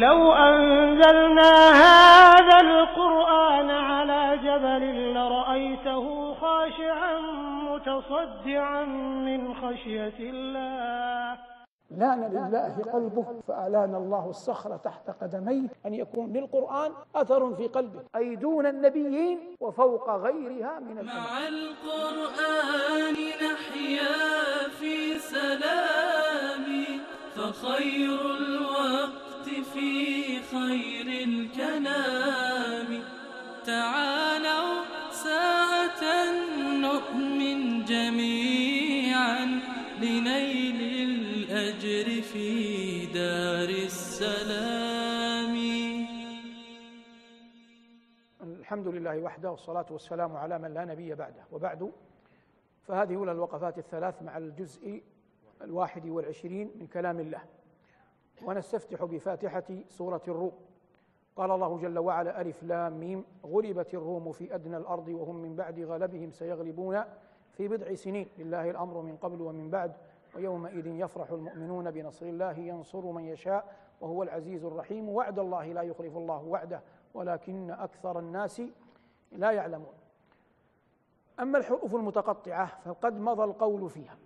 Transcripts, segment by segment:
لو أنزلنا هذا القرآن على جبل لرأيته خاشعا متصدعا من خشية الله. لأن لله قلبه فألان الله الصخر تحت قدميه أن يكون للقرآن أثر في قلبه. أي دون النبيين وفوق غيرها من مع القرآن نحيا في سلام فخير الوقت في خير الكلام. تعالوا ساعة نؤمن جميعا لنيل الأجر في دار السلام. الحمد لله وحده والصلاة والسلام على من لا نبي بعده. وبعد فهذه أولى الوقفات الثلاث مع الجزء الواحد والعشرين من كلام الله. ونستفتح بفاتحة سورة الروم. قال الله جل وعلا ألف لام ميم. غلبت الروم في أدنى الأرض وهم من بعد غلبهم سيغلبون في بضع سنين. لله الأمر من قبل ومن بعد ويومئذ يفرح المؤمنون بنصر الله ينصر من يشاء وهو العزيز الرحيم. وعد الله لا يخلف الله وعده ولكن أكثر الناس لا يعلمون. أما الحروف المتقطعة فقد مضى القول فيها.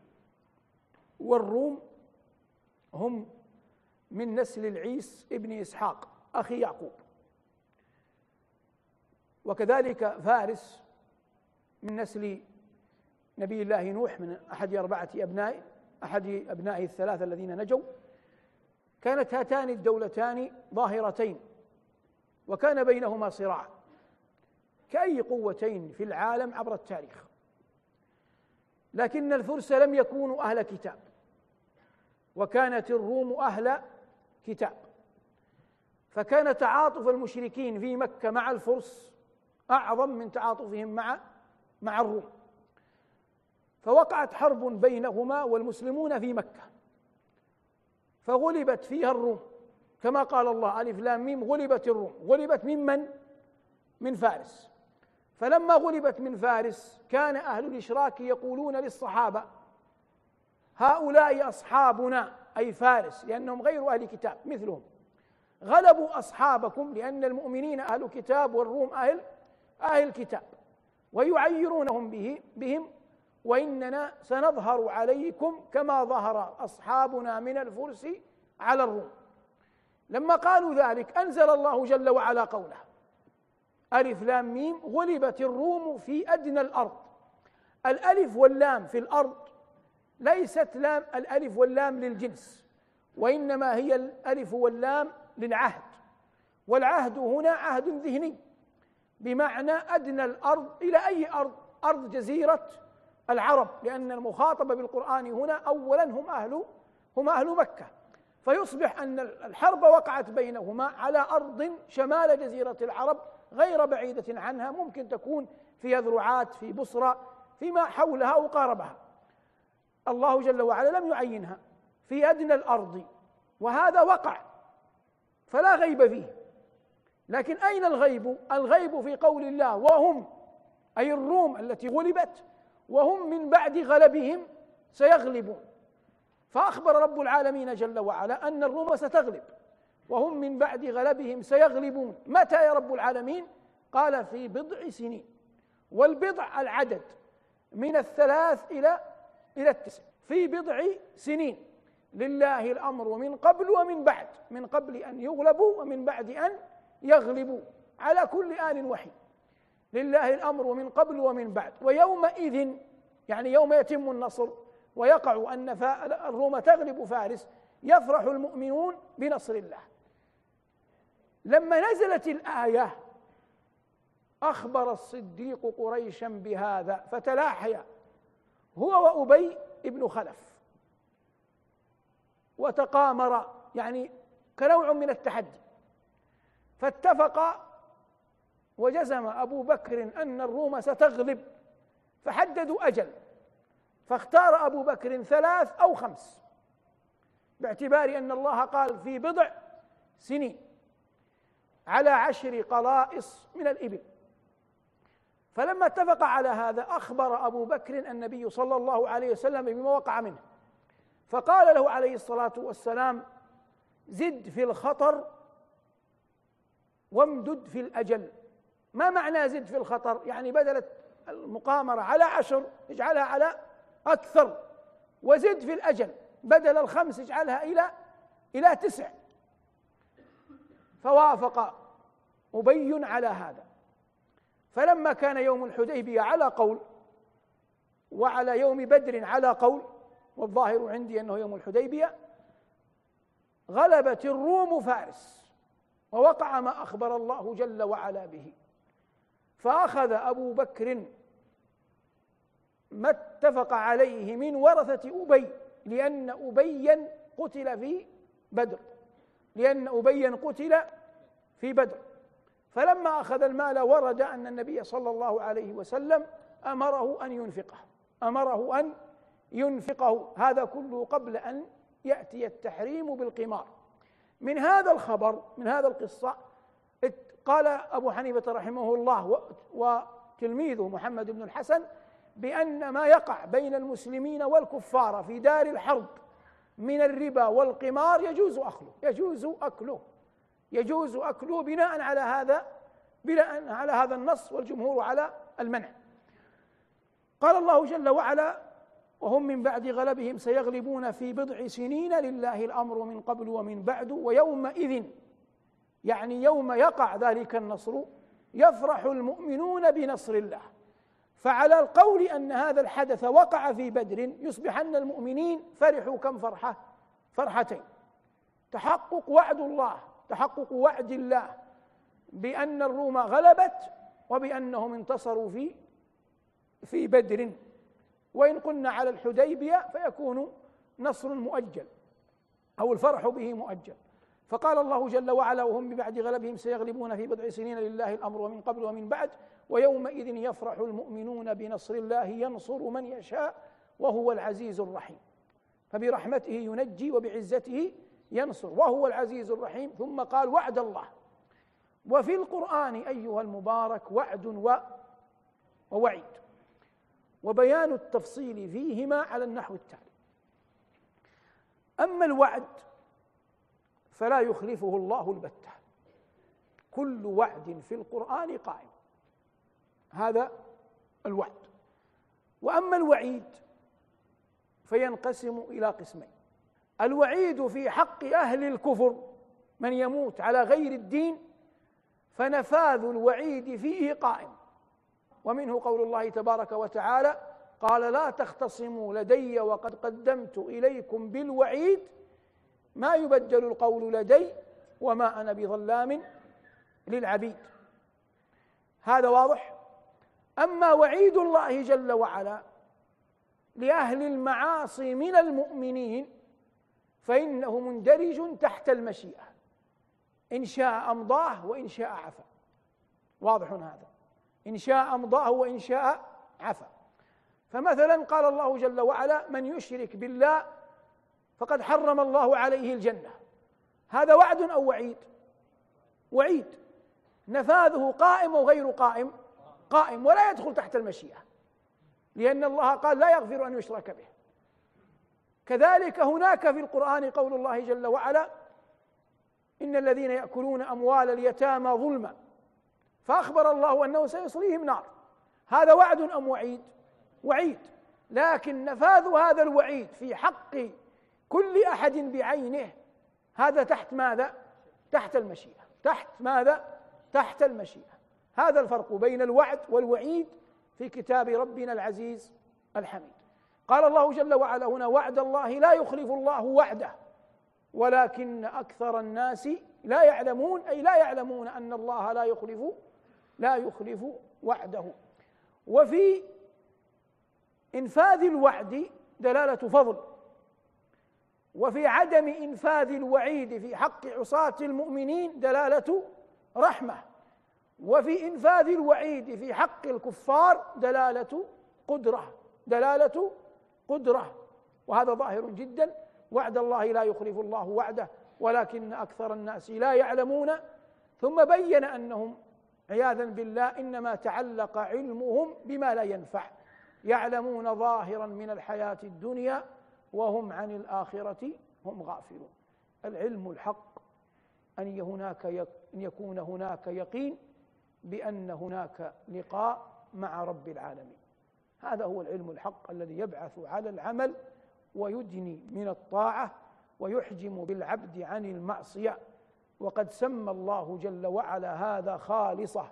والروم هم من نسل العيس ابن إسحاق أخي يعقوب. وكذلك فارس من نسل نبي الله نوح من أحد أربعة أبنائه أحد أبنائه الثلاثة الذين نجوا. كانت هاتان الدولتان ظاهرتين وكان بينهما صراع. كأي قوتين في العالم عبر التاريخ. لكن الفرس لم يكونوا أهل كتاب. وكانت الروم أهل كتاب. فكان تعاطف المشركين في مكة مع الفرس أعظم من تعاطفهم مع مع الروم. فوقعت حرب بينهما والمسلمون في مكة. فغلبت فيها الروم. كما قال الله ألف لام ميم غلبت الروم. غلبت ممن؟ من فارس. فلما غلبت من فارس كان أهل الإشراك يقولون للصحابة هؤلاء أصحابنا. أي فارس لأنهم غير أهل كتاب مثلهم. غلبوا أصحابكم لأن المؤمنين أهل كتاب والروم أهل أهل كتاب. ويعيرونهم به بهم وإننا سنظهر عليكم كما ظهر أصحابنا من الفرس على الروم. لما قالوا ذلك أنزل الله جل وعلا قوله ألف لام ميم غلبت الروم في أدنى الأرض. الألف واللام في الأرض ليست لام الألف واللام للجنس وإنما هي الألف واللام للعهد والعهد هنا عهد ذهني بمعنى أدنى الأرض إلى أي أرض؟ أرض جزيرة العرب لأن المخاطبة بالقرآن هنا أولا هم أهل هم أهل مكة. فيصبح أن الحرب وقعت بينهما على أرض شمال جزيرة العرب غير بعيدة عنها ممكن تكون في يذرعات في بصرى فيما حولها أو قاربها الله جل وعلا لم يعينها في أدنى الأرض وهذا وقع فلا غيب فيه. لكن أين الغيب؟ الغيب في قول الله وهم أي الروم التي غلبت وهم من بعد غلبهم سيغلبون. فأخبر رب العالمين جل وعلا أن الروم ستغلب وهم من بعد غلبهم سيغلبون. متى يا رب العالمين؟ قال في بضع سنين. والبضع العدد من الثلاث إلى إلى التسع. في بضع سنين. لله الأمر من قبل ومن بعد. من قبل أن يغلبوا ومن بعد أن يغلبوا. على كل آن وحي. لله الأمر من قبل ومن بعد. ويومئذ يعني يوم يتم النصر ويقع أن الروم تغلب فارس يفرح المؤمنون بنصر الله. لما نزلت الآية أخبر الصديق قريشا بهذا فتلاحي هو وأبي ابن خلف. وتقامر يعني كنوع من التحدي. فاتفق وجزم أبو بكر أن الروم ستغلب فحددوا أجل. فاختار أبو بكر ثلاث أو خمس باعتبار أن الله قال في بضع سنين على عشر قلائص من الإبل. فلما اتفق على هذا أخبر أبو بكر النبي صلى الله عليه وسلم بما وقع منه. فقال له عليه الصلاة والسلام زد في الخطر وامدد في الأجل. ما معنى زد في الخطر؟ يعني بدل المقامرة على عشر اجعلها على أكثر. وزد في الأجل بدل الخمس اجعلها إلى إلى تسع. فوافق أبي على هذا. فلما كان يوم الحديبية على قول وعلى يوم بدر على قول والظاهر عندي أنه يوم الحديبية غلبت الروم فارس ووقع ما أخبر الله جل وعلا به. فأخذ أبو بكر ما اتفق عليه من ورثة أبي لأن أبيا قتل في بدر لأن أبيا قتل في بدر. فلما أخذ المال ورد أن النبي صلى الله عليه وسلم أمره أن ينفقه أمره أن ينفقه. هذا كله قبل أن يأتي التحريم بالقمار. من هذا الخبر من هذا القصة قال أبو حنيفة رحمه الله وتلميذه محمد بن الحسن بأن ما يقع بين المسلمين والكفار في دار الحرب من الربا والقمار يجوز أكله يجوز أكله. يجوز أكله بناء على هذا بناء على هذا النص والجمهور على المنع. قال الله جل وعلا وهم من بعد غلبهم سيغلبون في بضع سنين لله الأمر من قبل ومن بعد ويومئذ يعني يوم يقع ذلك النصر يفرح المؤمنون بنصر الله. فعلى القول أن هذا الحدث وقع في بدر يصبح أن المؤمنين فرحوا كم فرحة؟ فرحتين. تحقق وعد الله تحقق وعد الله بأن الروم غلبت وبأنهم انتصروا في في بدر. وإن قلنا على الحديبية فيكون نصر مؤجل أو الفرح به مؤجل. فقال الله جل وعلا وهم ببعد غلبهم سيغلبون في بضع سنين لله الأمر ومن قبل ومن بعد ويومئذ يفرح المؤمنون بنصر الله ينصر من يشاء وهو العزيز الرحيم. فبرحمته ينجي وبعزته ينصر وهو العزيز الرحيم. ثم قال وعد الله. وفي القرآن أيها المبارك وعد ووعيد. وبيان التفصيل فيهما على النحو التالي. أما الوعد فلا يخلفه الله البتة. كل وعد في القرآن قائم. هذا الوعد. وأما الوعيد فينقسم إلى قسمين. الوعيد في حق أهل الكفر من يموت على غير الدين فنفاذ الوعيد فيه قائم. ومنه قول الله تبارك وتعالى قال لا تختصموا لدي وقد قدمت إليكم بالوعيد. ما يبدل القول لدي وما أنا بظلام للعبيد. هذا واضح؟ أما وعيد الله جل وعلا لأهل المعاصي من المؤمنين فإنه مندرج تحت المشيئة. إن شاء أمضاه وإن شاء عفا. واضح هذا. إن شاء أمضاه وإن شاء عفا. فمثلا قال الله جل وعلا من يشرك بالله فقد حرم الله عليه الجنة. هذا وعد أو وعيد؟ وعيد. نفاذه قائم أو غير قائم؟ قائم ولا يدخل تحت المشيئة. لأن الله قال لا يغفر أن يشرك به. كذلك هناك في القرآن قول الله جل وعلا إن الذين يأكلون أموال اليتامى ظلما فأخبر الله أنه سيصليهم نار. هذا وعد أم وعيد؟ وعيد. لكن نفاذ هذا الوعيد في حق كل أحد بعينه هذا تحت ماذا؟ تحت المشيئة. تحت ماذا؟ تحت المشيئة. هذا الفرق بين الوعد والوعيد في كتاب ربنا العزيز الحميد. قال الله جل وعلا هنا وعد الله لا يخلف الله وعده ولكن أكثر الناس لا يعلمون أي لا يعلمون أن الله لا يخلف لا يخلف وعده. وفي إنفاذ الوعد دلالة فضل وفي عدم إنفاذ الوعيد في حق عصاة المؤمنين دلالة رحمة وفي إنفاذ الوعيد في حق الكفار دلالة قدرة دلالة قدرة وهذا ظاهر جدا. وعد الله لا يخلف الله وعده ولكن أكثر الناس لا يعلمون. ثم بين أنهم عياذا بالله إنما تعلق علمهم بما لا ينفع. يعلمون ظاهرا من الحياة الدنيا وهم عن الآخرة هم غافلون. العلم الحق أن هناك أن يكون هناك يقين بأن هناك لقاء مع رب العالمين. هذا هو العلم الحق الذي يبعث على العمل ويدني من الطاعة ويحجم بالعبد عن المعصية. وقد سمى الله جل وعلا هذا خالصة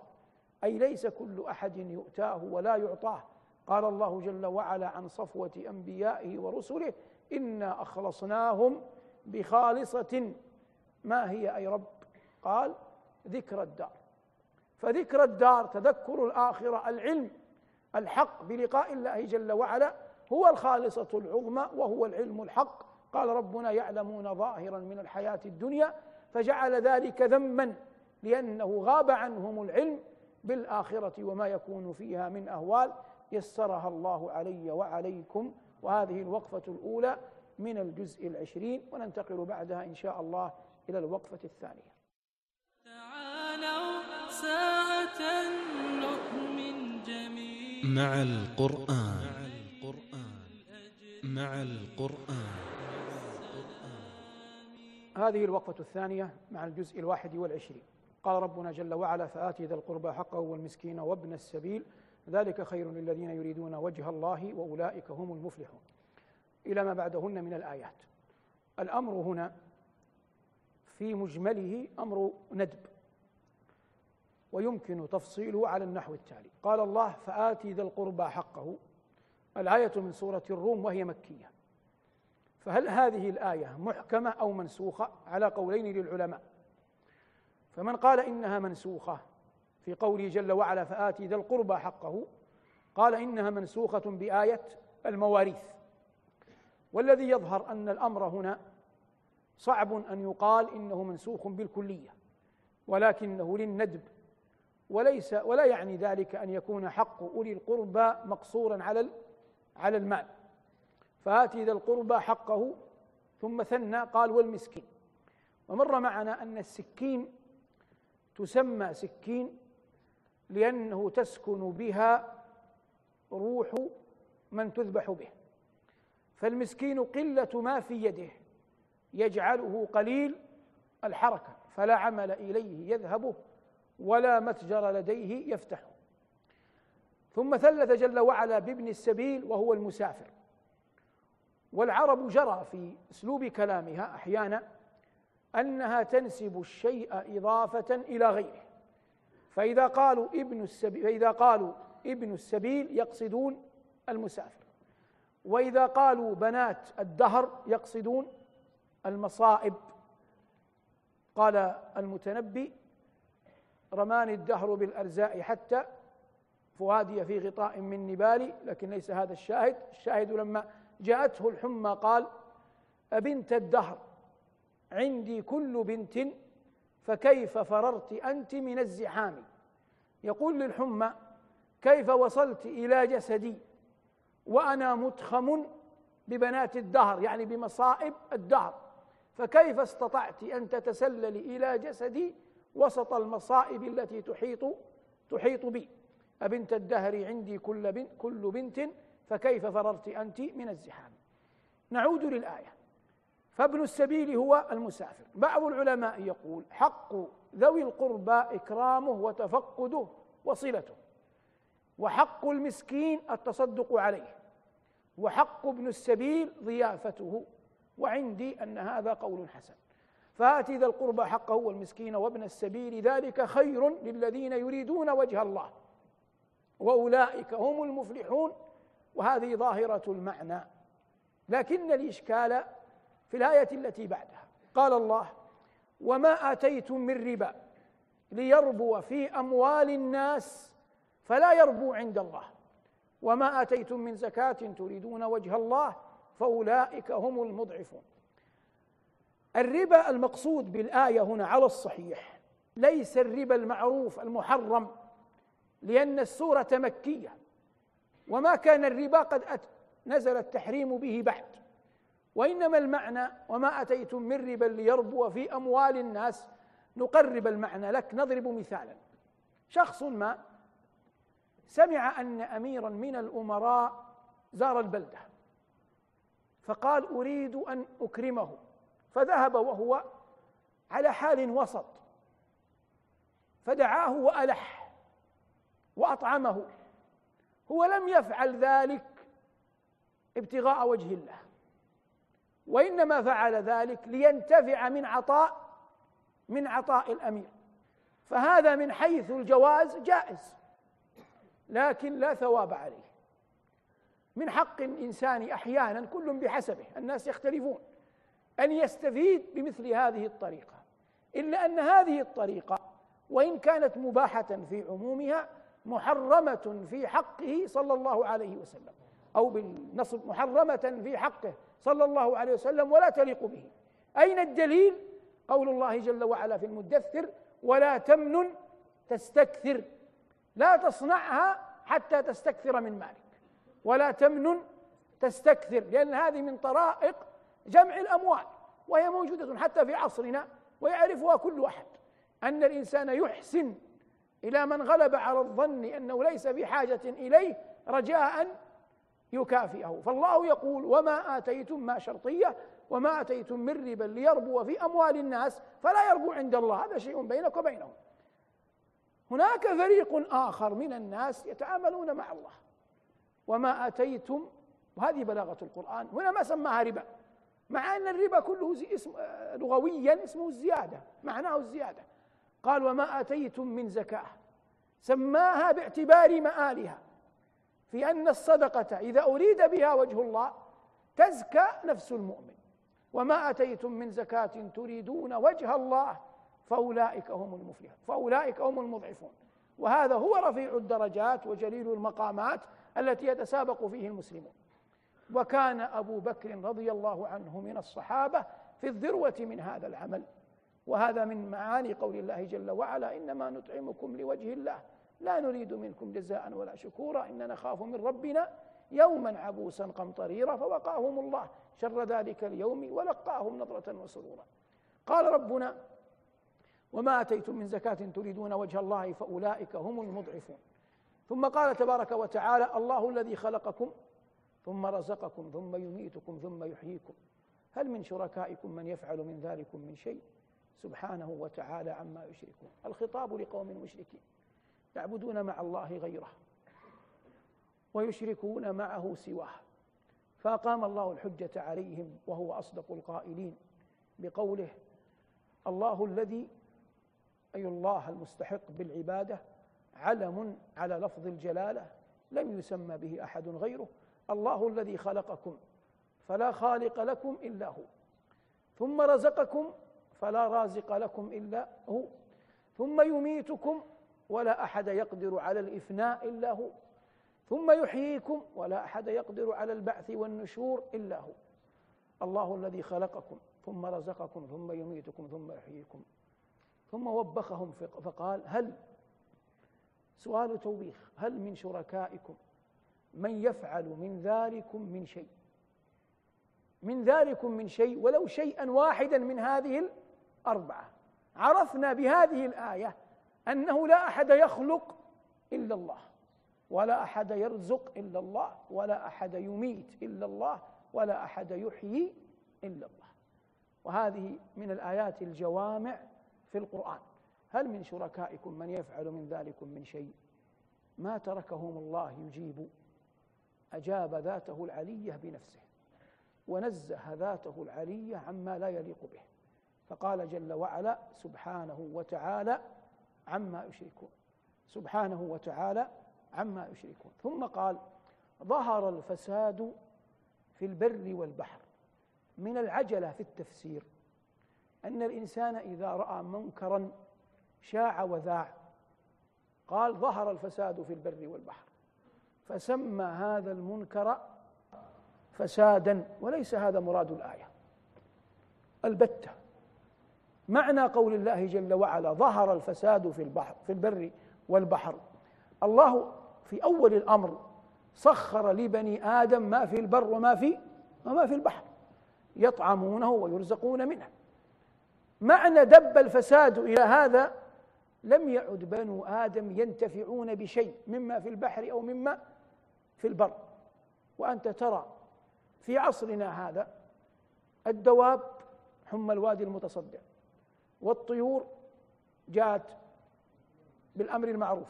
أي ليس كل أحد يؤتاه ولا يعطاه. قال الله جل وعلا عن صفوة أنبيائه ورسله إنا أخلصناهم بخالصة. ما هي أي رب؟ قال ذكر الدار. فذكر الدار تذكر الآخرة العلم. الحق بلقاء الله جل وعلا هو الخالصة العظمى وهو العلم الحق. قال ربنا يعلمون ظاهرا من الحياة الدنيا فجعل ذلك ذما لأنه غاب عنهم العلم بالآخرة وما يكون فيها من أهوال. يسرها الله علي وعليكم. وهذه الوقفة الأولى من الجزء العشرين وننتقل بعدها إن شاء الله إلى الوقفة الثانية. تعالوا ساعة مع القرآن. مع القرآن. هذه الوقفة الثانية مع الجزء الواحد والعشرين. قال ربنا جل وعلا فآتي ذا القربى حقه والمسكين وابن السبيل. ذلك خير للذين يريدون وجه الله وأولئك هم المفلحون. إلى ما بعدهن من الآيات. الأمر هنا في مجمله أمر ندب. ويمكن تفصيله على النحو التالي. قال الله فآتي ذا القربى حقه. الآية من سورة الروم وهي مكية. فهل هذه الآية محكمة أو منسوخة؟ على قولين للعلماء. فمن قال إنها منسوخة في قوله جل وعلا فآتي ذا القربى حقه قال إنها منسوخة بآية المواريث. والذي يظهر أن الأمر هنا صعب أن يقال إنه منسوخ بالكلية ولكنه للندب. وليس ولا يعني ذلك أن يكون حق أولي القربى مقصورا على على المال. فآتي ذا القربى حقه ثم ثنى قال والمسكين. ومر معنا أن السكين تسمى سكين لأنه تسكن بها روح من تذبح به. فالمسكين قلة ما في يده يجعله قليل الحركة فلا عمل إليه يذهبه. ولا متجر لديه يفتحه ثم ثلث جل وعلا بابن السبيل وهو المسافر. والعرب جرى في أسلوب كلامها أحيانا أنها تنسب الشيء إضافة إلى غيره. فإذا قالوا ابن السبيل فإذا قالوا ابن السبيل يقصدون المسافر. وإذا قالوا بنات الدهر يقصدون المصائب. قال المتنبي رماني الدهر بالأرزاء حتى فؤادي في غطاء من نبالي لكن ليس هذا الشاهد. الشاهد لما جاءته الحمى قال أبنت الدهر عندي كل بنت فكيف فررت أنت من الزحام؟ يقول للحمى كيف وصلت إلى جسدي وأنا متخم ببنات الدهر؟ يعني بمصائب الدهر. فكيف استطعت أن تتسللي إلى جسدي وسط المصائب التي تحيط تحيط بي. أبنت الدهر عندي كل بنت, كل بنت فكيف فررت أنت من الزحام؟ نعود للآية. فابن السبيل هو المسافر. بعض العلماء يقول حق ذوي القربى إكرامه وتفقده وصلته. وحق المسكين التصدق عليه. وحق ابن السبيل ضيافته. وعندي أن هذا قول حسن. فآتي ذا القربى حقه والمسكين وابن السبيل ذلك خير للذين يريدون وجه الله. وأولئك هم المفلحون وهذه ظاهرة المعنى. لكن الإشكال في الآية التي بعدها. قال الله وما آتيتم من ربا ليربو في أموال الناس فلا يربو عند الله. وما آتيتم من زكاة تريدون وجه الله فأولئك هم المضعفون. الربا المقصود بالآية هنا على الصحيح ليس الربا المعروف المحرم لأن السورة مكية. وما كان الربا قد نزل التحريم به بعد. وإنما المعنى وما أتيتم من ربا ليربو في أموال الناس نقرب المعنى لك نضرب مثالا. شخص ما سمع أن أميرا من الأمراء زار البلدة فقال أريد أن أكرمه. فذهب وهو على حال وسط. فدعاه وألح وأطعمه. هو لم يفعل ذلك ابتغاء وجه الله. وإنما فعل ذلك لينتفع من عطاء من عطاء الأمير. فهذا من حيث الجواز جائز لكن لا ثواب عليه. من حق الإنسان أحيانا كل بحسبه الناس يختلفون. أن يستفيد بمثل هذه الطريقة إلا أن هذه الطريقة وإن كانت مباحة في عمومها محرمة في حقه صلى الله عليه وسلم أو بالنصب محرمة في حقه صلى الله عليه وسلم ولا تليق به. أين الدليل؟ قول الله جل وعلا في المدثر ولا تمنن تستكثر لا تصنعها حتى تستكثر من مالك ولا تمنن تستكثر لأن هذه من طرائق جمع الأموال وهي موجودة حتى في عصرنا ويعرفها كل أحد. أن الإنسان يحسن إلى من غلب على الظن أنه ليس بحاجة إليه رجاء يكافئه. فالله يقول وما آتيتم ما شرطية وما أتيتم من ربا ليربو في أموال الناس فلا يربو عند الله. هذا شيء بينك وبينهم. هناك فريق آخر من الناس يتعاملون مع الله. وما آتيتم وهذه بلاغة القرآن. هنا ما سماها ربا. مع أن الربا كله اسم لغويا اسمه الزيادة معناه الزيادة. قال وما آتيتم من زكاة. سماها باعتبار مآلها في أن الصدقة إذا أريد بها وجه الله تزكى نفس المؤمن. وما آتيتم من زكاة تريدون وجه الله فأولئك هم المفلحون. فأولئك هم المضعفون. وهذا هو رفيع الدرجات وجليل المقامات التي يتسابق فيه المسلمون. وكان أبو بكر رضي الله عنه من الصحابة في الذروة من هذا العمل. وهذا من معاني قول الله جل وعلا إنما نطعمكم لوجه الله لا نريد منكم جزاء ولا شكورا اننا نخاف من ربنا يوما عبوسا قمطريرا فوقاهم الله شر ذلك اليوم ولقاهم نظرة وسرورا. قال ربنا وما آتيتم من زكاة تريدون وجه الله فأولئك هم المضعفون. ثم قال تبارك وتعالى الله الذي خلقكم ثم رزقكم ثم يميتكم ثم يحييكم. هل من شركائكم من يفعل من ذلكم من شيء؟ سبحانه وتعالى عما يشركون. الخطاب لقوم مشركين يعبدون مع الله غيره ويشركون معه سواه. فأقام الله الحجة عليهم وهو أصدق القائلين بقوله الله الذي أي الله المستحق بالعبادة علم على لفظ الجلالة لم يسمى به أحد غيره الله الذي خلقكم فلا خالق لكم إلا هو. ثم رزقكم فلا رازق لكم إلا هو. ثم يميتكم ولا أحد يقدر على الإفناء إلا هو. ثم يحييكم ولا أحد يقدر على البعث والنشور إلا هو. الله الذي خلقكم ثم رزقكم ثم يميتكم ثم يحييكم. ثم وبخهم فقال هل؟ سؤال توبيخ هل من شركائكم؟ من يفعل من ذلكم من شيء. من ذلكم من شيء ولو شيئا واحدا من هذه الأربعة. عرفنا بهذه الآية أنه لا أحد يخلق إلا الله ولا أحد يرزق إلا الله ولا أحد يميت إلا الله ولا أحد يحيي إلا الله. وهذه من الآيات الجوامع في القرآن. هل من شركائكم من يفعل من ذلكم من شيء؟ ما تركهم الله يجيب. أجاب ذاته العلية بنفسه ونزه ذاته العلية عما لا يليق به فقال جل وعلا سبحانه وتعالى عما يشركون سبحانه وتعالى عما يشركون. ثم قال ظهر الفساد في البر والبحر من العجلة في التفسير أن الإنسان إذا رأى منكرا شاع وذاع قال ظهر الفساد في البر والبحر. فسمى هذا المنكر فسادا وليس هذا مراد الآية. البتة. معنى قول الله جل وعلا ظهر الفساد في البحر في البر والبحر. الله في أول الأمر سخر لبني آدم ما في البر وما في وما في البحر. يطعمونه ويرزقون منه. معنى دب الفساد إلى هذا لم يعد بنو آدم ينتفعون بشيء مما في البحر أو مما في البر. وأنت ترى في عصرنا هذا الدواب حمى الوادي المتصدع والطيور جاءت بالأمر المعروف.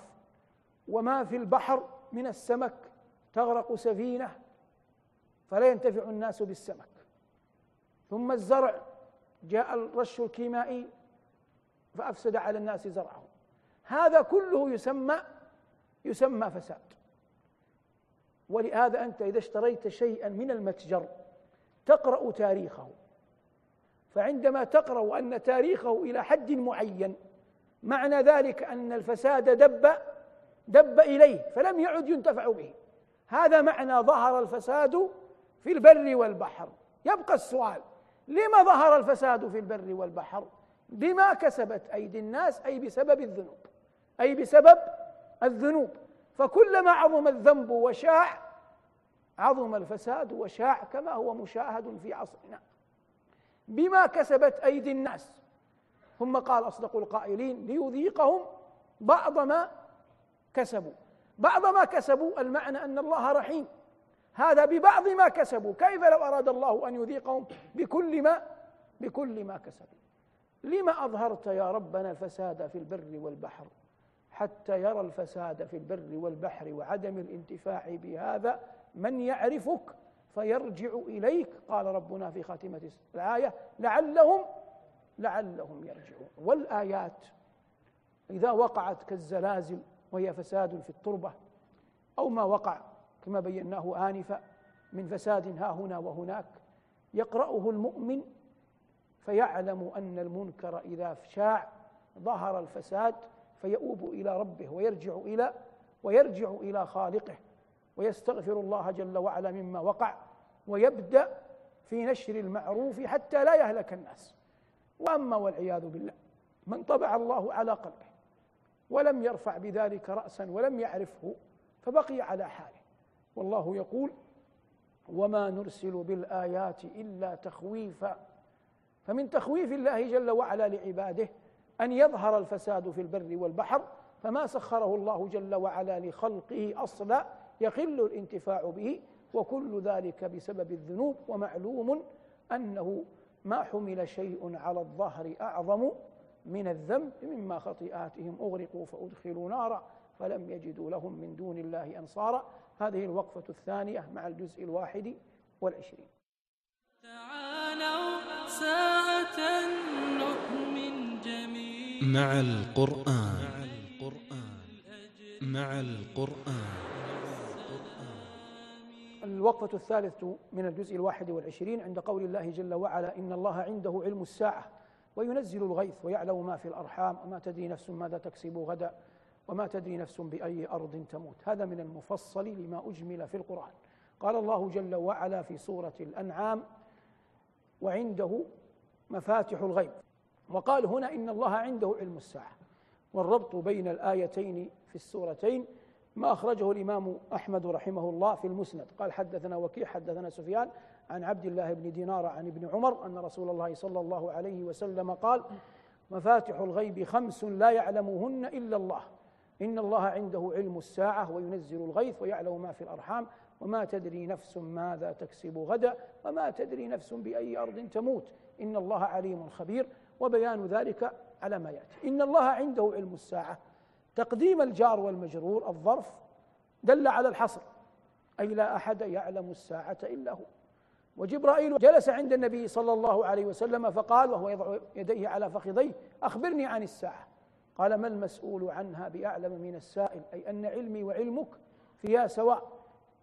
وما في البحر من السمك تغرق سفينة فلا ينتفع الناس بالسمك. ثم الزرع جاء الرش الكيمائي فأفسد على الناس زرعهم. هذا كله يسمى يسمى فساد. ولهذا أنت إذا اشتريت شيئا من المتجر تقرأ تاريخه. فعندما تقرأ أن تاريخه إلى حد معين معنى ذلك أن الفساد دب دب إليه فلم يعد ينتفع به. هذا معنى ظهر الفساد في البر والبحر. يبقى السؤال لما ظهر الفساد في البر والبحر؟ بما كسبت أيدي الناس أي بسبب الذنوب؟ أي بسبب الذنوب؟ فكلما عظم الذنب وشاع عظم الفساد وشاع كما هو مشاهد في عصرنا. بما كسبت أيدي الناس ثم قال أصدق القائلين ليذيقهم بعض ما كسبوا. بعض ما كسبوا المعنى أن الله رحيم. هذا ببعض ما كسبوا. كيف لو أراد الله أن يذيقهم؟ بكل ما بكل ما كسبوا. لما أظهرت يا ربنا الفساد في البر والبحر؟ حتى يرى الفساد في البر والبحر وعدم الانتفاع بهذا من يعرفك فيرجع إليك. قال ربنا في خاتمة الآية لعلهم لعلهم يرجعون. والآيات إذا وقعت كالزلازل وهي فساد في التربة أو ما وقع كما بيناه آنفا من فساد ها هنا وهناك يقرأه المؤمن فيعلم أن المنكر إذا شاع ظهر الفساد فيؤوب إلى ربه ويرجع إلى ويرجع إلى خالقه. ويستغفر الله جل وعلا مما وقع ويبدأ في نشر المعروف حتى لا يهلك الناس. وأما والعياذ بالله من طبع الله على قلبه ولم يرفع بذلك رأسا ولم يعرفه فبقي على حاله. والله يقول وما نرسل بالآيات إلا تخويفا فمن تخويف الله جل وعلا لعباده أن يظهر الفساد في البر والبحر فما سخره الله جل وعلا لخلقه أصلا يقل الانتفاع به وكل ذلك بسبب الذنوب. ومعلوم أنه ما حمل شيء على الظهر أعظم من الذنب مما خطيئاتهم أغرقوا فأدخلوا نارا فلم يجدوا لهم من دون الله أنصارا. هذه الوقفة الثانية مع الجزء الواحد والعشرين. تعالوا ساعة نؤمن جميعا. مع القرآن. مع القرآن. الوقفة الثالثة من الجزء الواحد والعشرين عند قول الله جل وعلا إن الله عنده علم الساعة وينزل الغيث ويعلم ما في الأرحام وما تدري نفس ماذا تكسب غدا وما تدري نفس بأي أرض تموت. هذا من المفصل لما أجمل في القرآن. قال الله جل وعلا في سورة الأنعام وعنده مفاتح الغيب. وقال هنا إن الله عنده علم الساعة. والربط بين الآيتين في السورتين ما أخرجه الإمام أحمد رحمه الله في المسند. قال حدثنا وكيع حدثنا سفيان عن عبد الله بن دينار عن ابن عمر أن رسول الله صلى الله عليه وسلم قال مفاتح الغيب خمس لا يعلمهن إلا الله. إن الله عنده علم الساعة وينزل الغيث ويعلم ما في الأرحام وما تدري نفس ماذا تكسب غدا وما تدري نفس بأي أرض تموت. إن الله عليم خبير. وبيان ذلك على ما يأتي. إن الله عنده علم الساعة تقديم الجار والمجرور الظرف دل على الحصر. أي لا أحد يعلم الساعة إلا هو. وجبرائيل جلس عند النبي صلى الله عليه وسلم فقال وهو يضع يديه على فخذيه أخبرني عن الساعة. قال ما المسؤول عنها بأعلم من السائل؟ أي أن علمي وعلمك فيها سواء.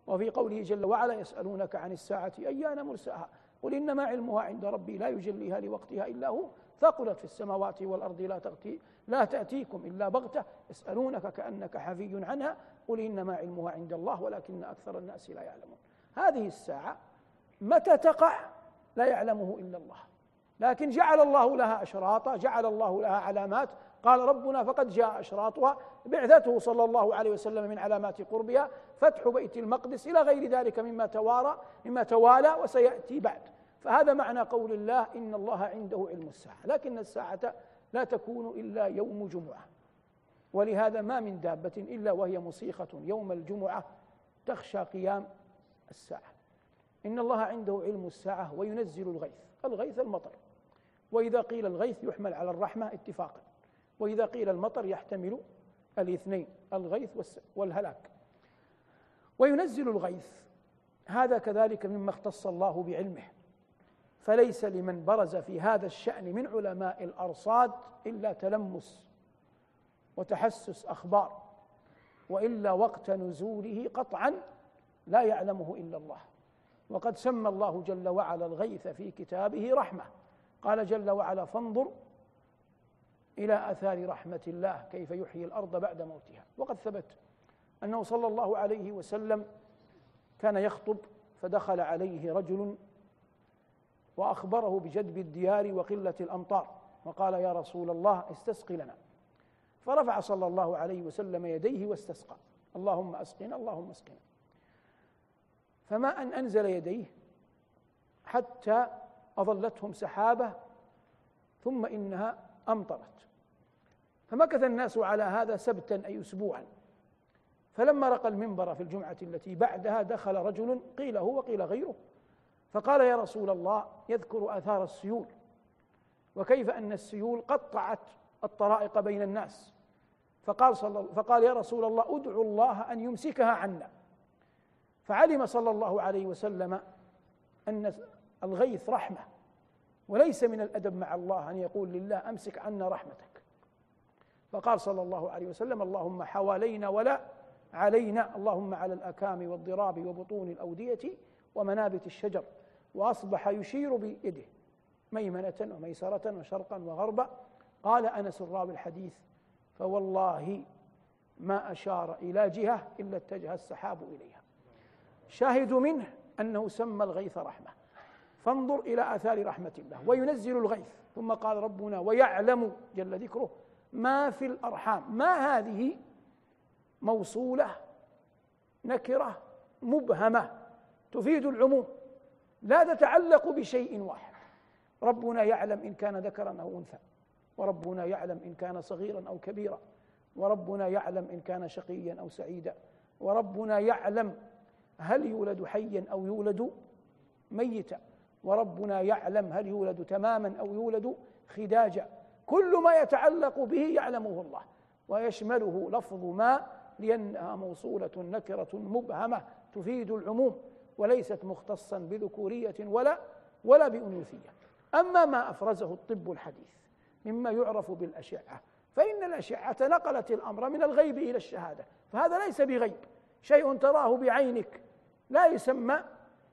وفي قوله جل وعلا يسألونك عن الساعة أيان مرساها؟ قل إنما علمها عند ربي لا يجليها لوقتها إلا هو. ثقلت في السماوات والأرض لا تأتي لا تأتيكم إلا بغتة يسألونك كأنك حفي عنها قل إنما علمها عند الله ولكن أكثر الناس لا يعلمون. هذه الساعة متى تقع؟ لا يعلمه إلا الله. لكن جعل الله لها أشراطا جعل الله لها علامات. قال ربنا فقد جاء أشراطها بعثته صلى الله عليه وسلم من علامات قربها فتح بيت المقدس إلى غير ذلك مما توارى مما توالى وسيأتي بعد. فهذا معنى قول الله إن الله عنده علم الساعة لكن الساعة لا تكون إلا يوم جمعة ولهذا ما من دابة إلا وهي مصيخة يوم الجمعة تخشى قيام الساعة. إن الله عنده علم الساعة وينزل الغيث الغيث المطر وإذا قيل الغيث يحمل على الرحمة اتفاقا وإذا قيل المطر يحتمل الاثنين الغيث والهلاك. وينزل الغيث هذا كذلك مما اختص الله بعلمه. فليس لمن برز في هذا الشأن من علماء الأرصاد إلا تلمس وتحسس أخبار وإلا وقت نزوله قطعا لا يعلمه إلا الله. وقد سمى الله جل وعلا الغيث في كتابه رحمة. قال جل وعلا فانظر إلى آثار رحمة الله كيف يحيي الأرض بعد موتها. وقد ثبت أنه صلى الله عليه وسلم كان يخطب فدخل عليه رجل وأخبره بجدب الديار وقلة الأمطار وقال يا رسول الله استسق لنا. فرفع صلى الله عليه وسلم يديه واستسقى. اللهم أسقنا اللهم أسقنا. فما أن أنزل يديه حتى أظلتهم سحابة ثم إنها أمطرت. فمكث الناس على هذا سبتا أي أسبوعا. فلما رقى المنبر في الجمعة التي بعدها دخل رجل قيل هو وقيل غيره. فقال يا رسول الله يذكر آثار السيول. وكيف أن السيول قطعت الطرائق بين الناس. فقال صلى فقال يا رسول الله أدعو الله أن يمسكها عنا. فعلم صلى الله عليه وسلم أن الغيث رحمة وليس من الأدب مع الله أن يقول لله أمسك عنا رحمتك. فقال صلى الله عليه وسلم اللهم حوالينا ولا علينا اللهم على الأكام والضراب وبطون الأودية ومنابت الشجر. وأصبح يشير بيده ميمنة وميسرة وشرقا وغربا. قال أنس راوي الحديث فوالله ما أشار إلى جهة إلا اتجه السحاب إليها. شاهد منه أنه سمى الغيث رحمة. فانظر إلى آثار رحمة الله. وينزل الغيث. ثم قال ربنا ويعلم جل ذكره ما في الأرحام. ما هذه؟ موصولة نكرة مبهمة تفيد العموم. لا تتعلق بشيء واحد. ربنا يعلم إن كان ذكرا أو أنثى. وربنا يعلم إن كان صغيرا أو كبيرا. وربنا يعلم إن كان شقيا أو سعيدا. وربنا يعلم هل يولد حيا أو يولد ميتا. وربنا يعلم هل يولد تماما أو يولد خداجا. كل ما يتعلق به يعلمه الله. ويشمله لفظ ما لأنها موصولة نكرة مبهمة تفيد العموم. وليست مختصا بذكورية ولا ولا بأنوثية. أما ما أفرزه الطب الحديث مما يعرف بالأشعة فإن الأشعة نقلت الأمر من الغيب إلى الشهادة. فهذا ليس بغيب. شيء تراه بعينك. لا يسمى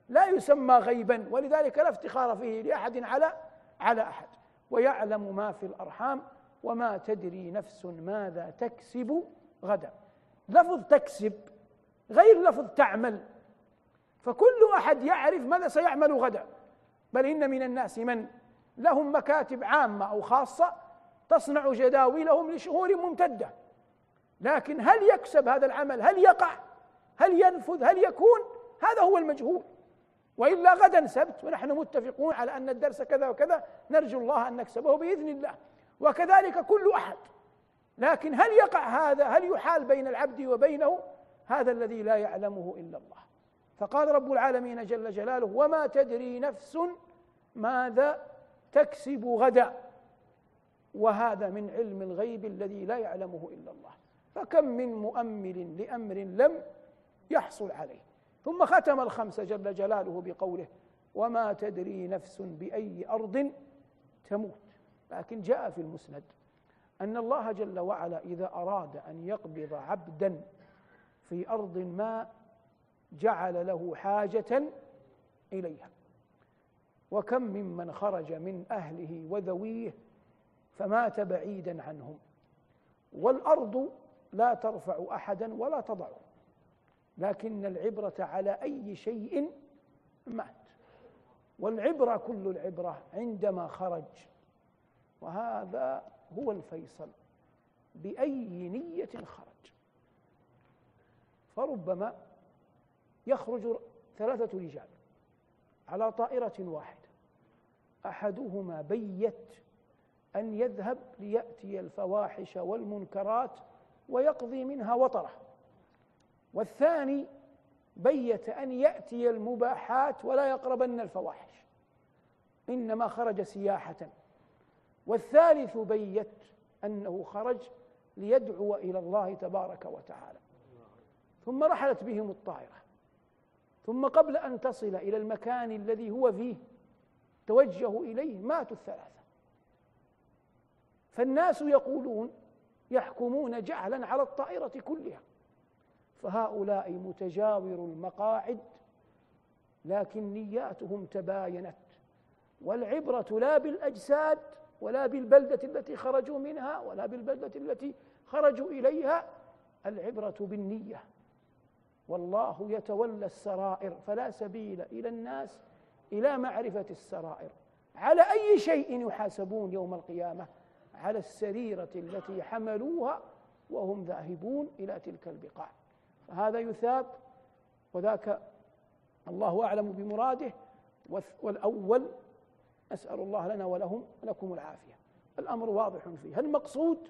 لا يسمى غيبا. ولذلك لا افتخار فيه لأحد على على أحد. ويعلم ما في الأرحام وما تدري نفس ماذا تكسب غدا. لفظ تكسب غير لفظ تعمل. فكل أحد يعرف ماذا سيعمل غدا. بل إن من الناس من لهم مكاتب عامة أو خاصة تصنع جداولهم لشهور ممتدة. لكن هل يكسب هذا العمل؟ هل يقع؟ هل ينفذ؟ هل يكون؟ هذا هو المجهول. وإلا غدا سبت ونحن متفقون على أن الدرس كذا وكذا نرجو الله أن نكسبه بإذن الله. وكذلك كل أحد. لكن هل يقع هذا؟ هل يحال بين العبد وبينه؟ هذا الذي لا يعلمه إلا الله. فقال رب العالمين جل جلاله وما تدري نفس ماذا تكسب غدا؟ وهذا من علم الغيب الذي لا يعلمه إلا الله. فكم من مؤمل لأمر لم يحصل عليه. ثم ختم الخمس جل جلاله بقوله وما تدري نفس بأي أرض تموت. لكن جاء في المسند أن الله جل وعلا إذا أراد أن يقبض عبدا في أرض ما جعل له حاجة إليها. وكم ممن خرج من أهله وذويه فمات بعيدا عنهم. والأرض لا ترفع أحدا ولا تضعه لكن العبرة على أي شيء مات. والعبرة كل العبرة عندما خرج. وهذا هو الفيصل. بأي نية خرج. فربما يخرج ثلاثة رجال على طائرة واحدة. أحدهما بيت أن يذهب ليأتي الفواحش والمنكرات ويقضي منها وطره. والثاني بيت أن يأتي المباحات ولا يقربن الفواحش إنما خرج سياحة. والثالث بيت أنه خرج ليدعو إلى الله تبارك وتعالى. ثم رحلت بهم الطائرة. ثم قبل أن تصل إلى المكان الذي هو فيه توجهوا إليه ماتوا الثلاثة. فالناس يقولون يحكمون جعلا على الطائرة كلها. فهؤلاء متجاور المقاعد لكن نياتهم تباينت. والعبرة لا بالأجساد ولا بالبلدة التي خرجوا منها ولا بالبلدة التي خرجوا إليها العبرة بالنية. والله يتولى السرائر فلا سبيل إلى الناس إلى معرفة السرائر. على أي شيء يحاسبون يوم القيامة؟ على السريرة التي حملوها وهم ذاهبون إلى تلك البقاع. فهذا يثاب وذاك الله أعلم بمراده. والأول أسأل الله لنا ولهم لكم العافية. الأمر واضح فيه المقصود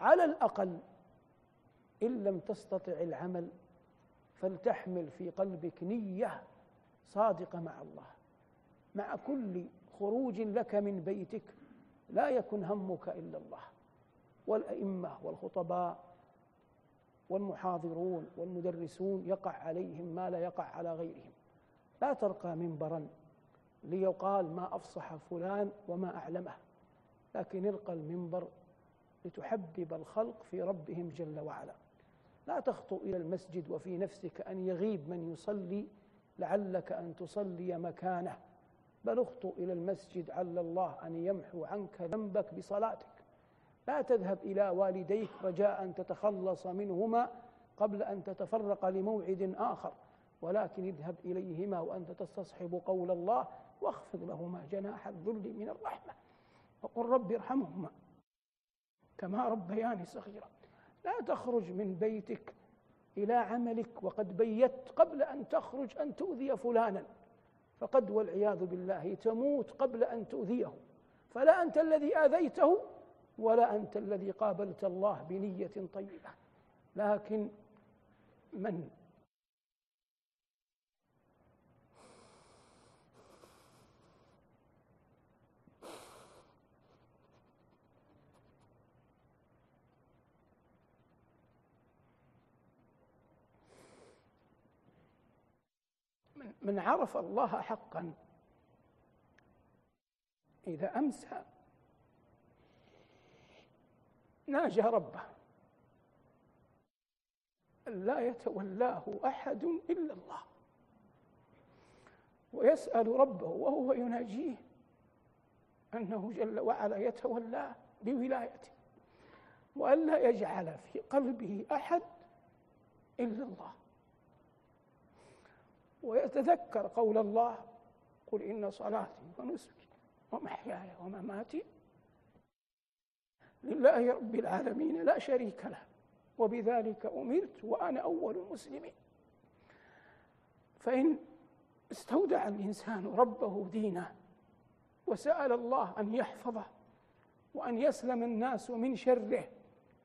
على الأقل إن لم تستطع العمل فلتحمل في قلبك نية صادقة مع الله. مع كل خروج لك من بيتك لا يكن همك إلا الله. والأئمة والخطباء والمحاضرون والمدرسون يقع عليهم ما لا يقع على غيرهم. لا ترقى منبرا ليقال ما أفصح فلان وما أعلمه. لكن ارقى المنبر لتحبب الخلق في ربهم جل وعلا. لا تخطو إلى المسجد وفي نفسك أن يغيب من يصلي لعلك أن تصلي مكانه. بل اخطو إلى المسجد عل الله أن يمحو عنك ذنبك بصلاتك. لا تذهب إلى والديك رجاء أن تتخلص منهما قبل أن تتفرق لموعد آخر. ولكن اذهب إليهما وأنت تستصحب قول الله واخفض لهما جناح الذل من الرحمة. وقل رب ارحمهما كما ربياني صغيرا. لا تخرج من بيتك إلى عملك وقد بيت قبل أن تخرج أن تؤذي فلانا. فقد والعياذ بالله تموت قبل أن تؤذيه. فلا أنت الذي آذيته ولا أنت الذي قابلت الله بنية طيبة. لكن من من عرف الله حقا. إذا أمسى ناجى ربه. لا يتولاه أحد إلا الله. ويسأل ربه وهو يناجيه أنه جل وعلا يتولاه بولايته. وألا يجعل في قلبه أحد إلا الله. ويتذكر قول الله قل إن صلاتي ونسكي ومحياي ومماتي لله رب العالمين لا شريك له وبذلك أمرت وأنا أول المسلمين. فإن استودع الإنسان ربه دينه وسأل الله أن يحفظه وأن يسلم الناس من شره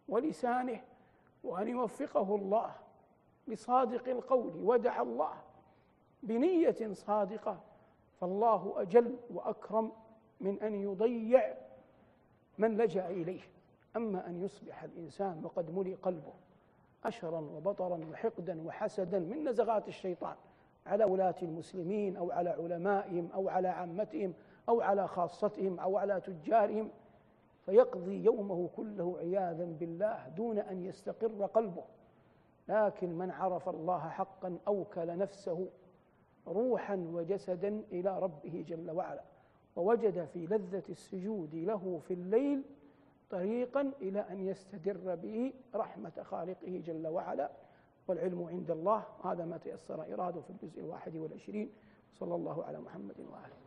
ولسانه وأن يوفقه الله بصادق القول ودع الله بنية صادقة. فالله أجل وأكرم من أن يضيع من لجأ إليه. أما أن يصبح الإنسان وقد ملي قلبه أشرا وبطرا وحقدا وحسدا من نزغات الشيطان على ولاة المسلمين أو على علمائهم أو على عامتهم أو على خاصتهم أو على تجارهم. فيقضي يومه كله عياذا بالله دون أن يستقر قلبه. لكن من عرف الله حقا أوكل نفسه روحا وجسدا إلى ربه جل وعلا ووجد في لذة السجود له في الليل طريقا إلى أن يستدر به رحمة خالقه جل وعلا. والعلم عند الله هذا ما تيسر إرادة في الجزء الواحد والعشرين. صلى الله على محمد وآله.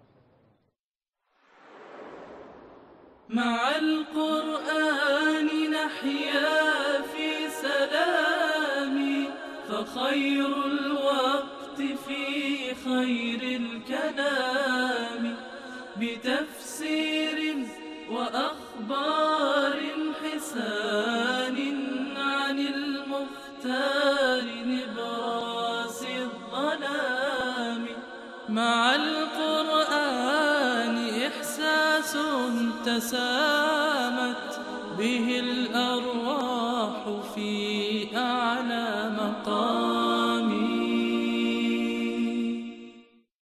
مع القرآن نحيا في سلام فخير الوقت في خير الكلام بتفسير وأخبار حسان عن المختار نبراس الظلام مع القرآن إحساس تسامت به الأرواح في أعلى مقام.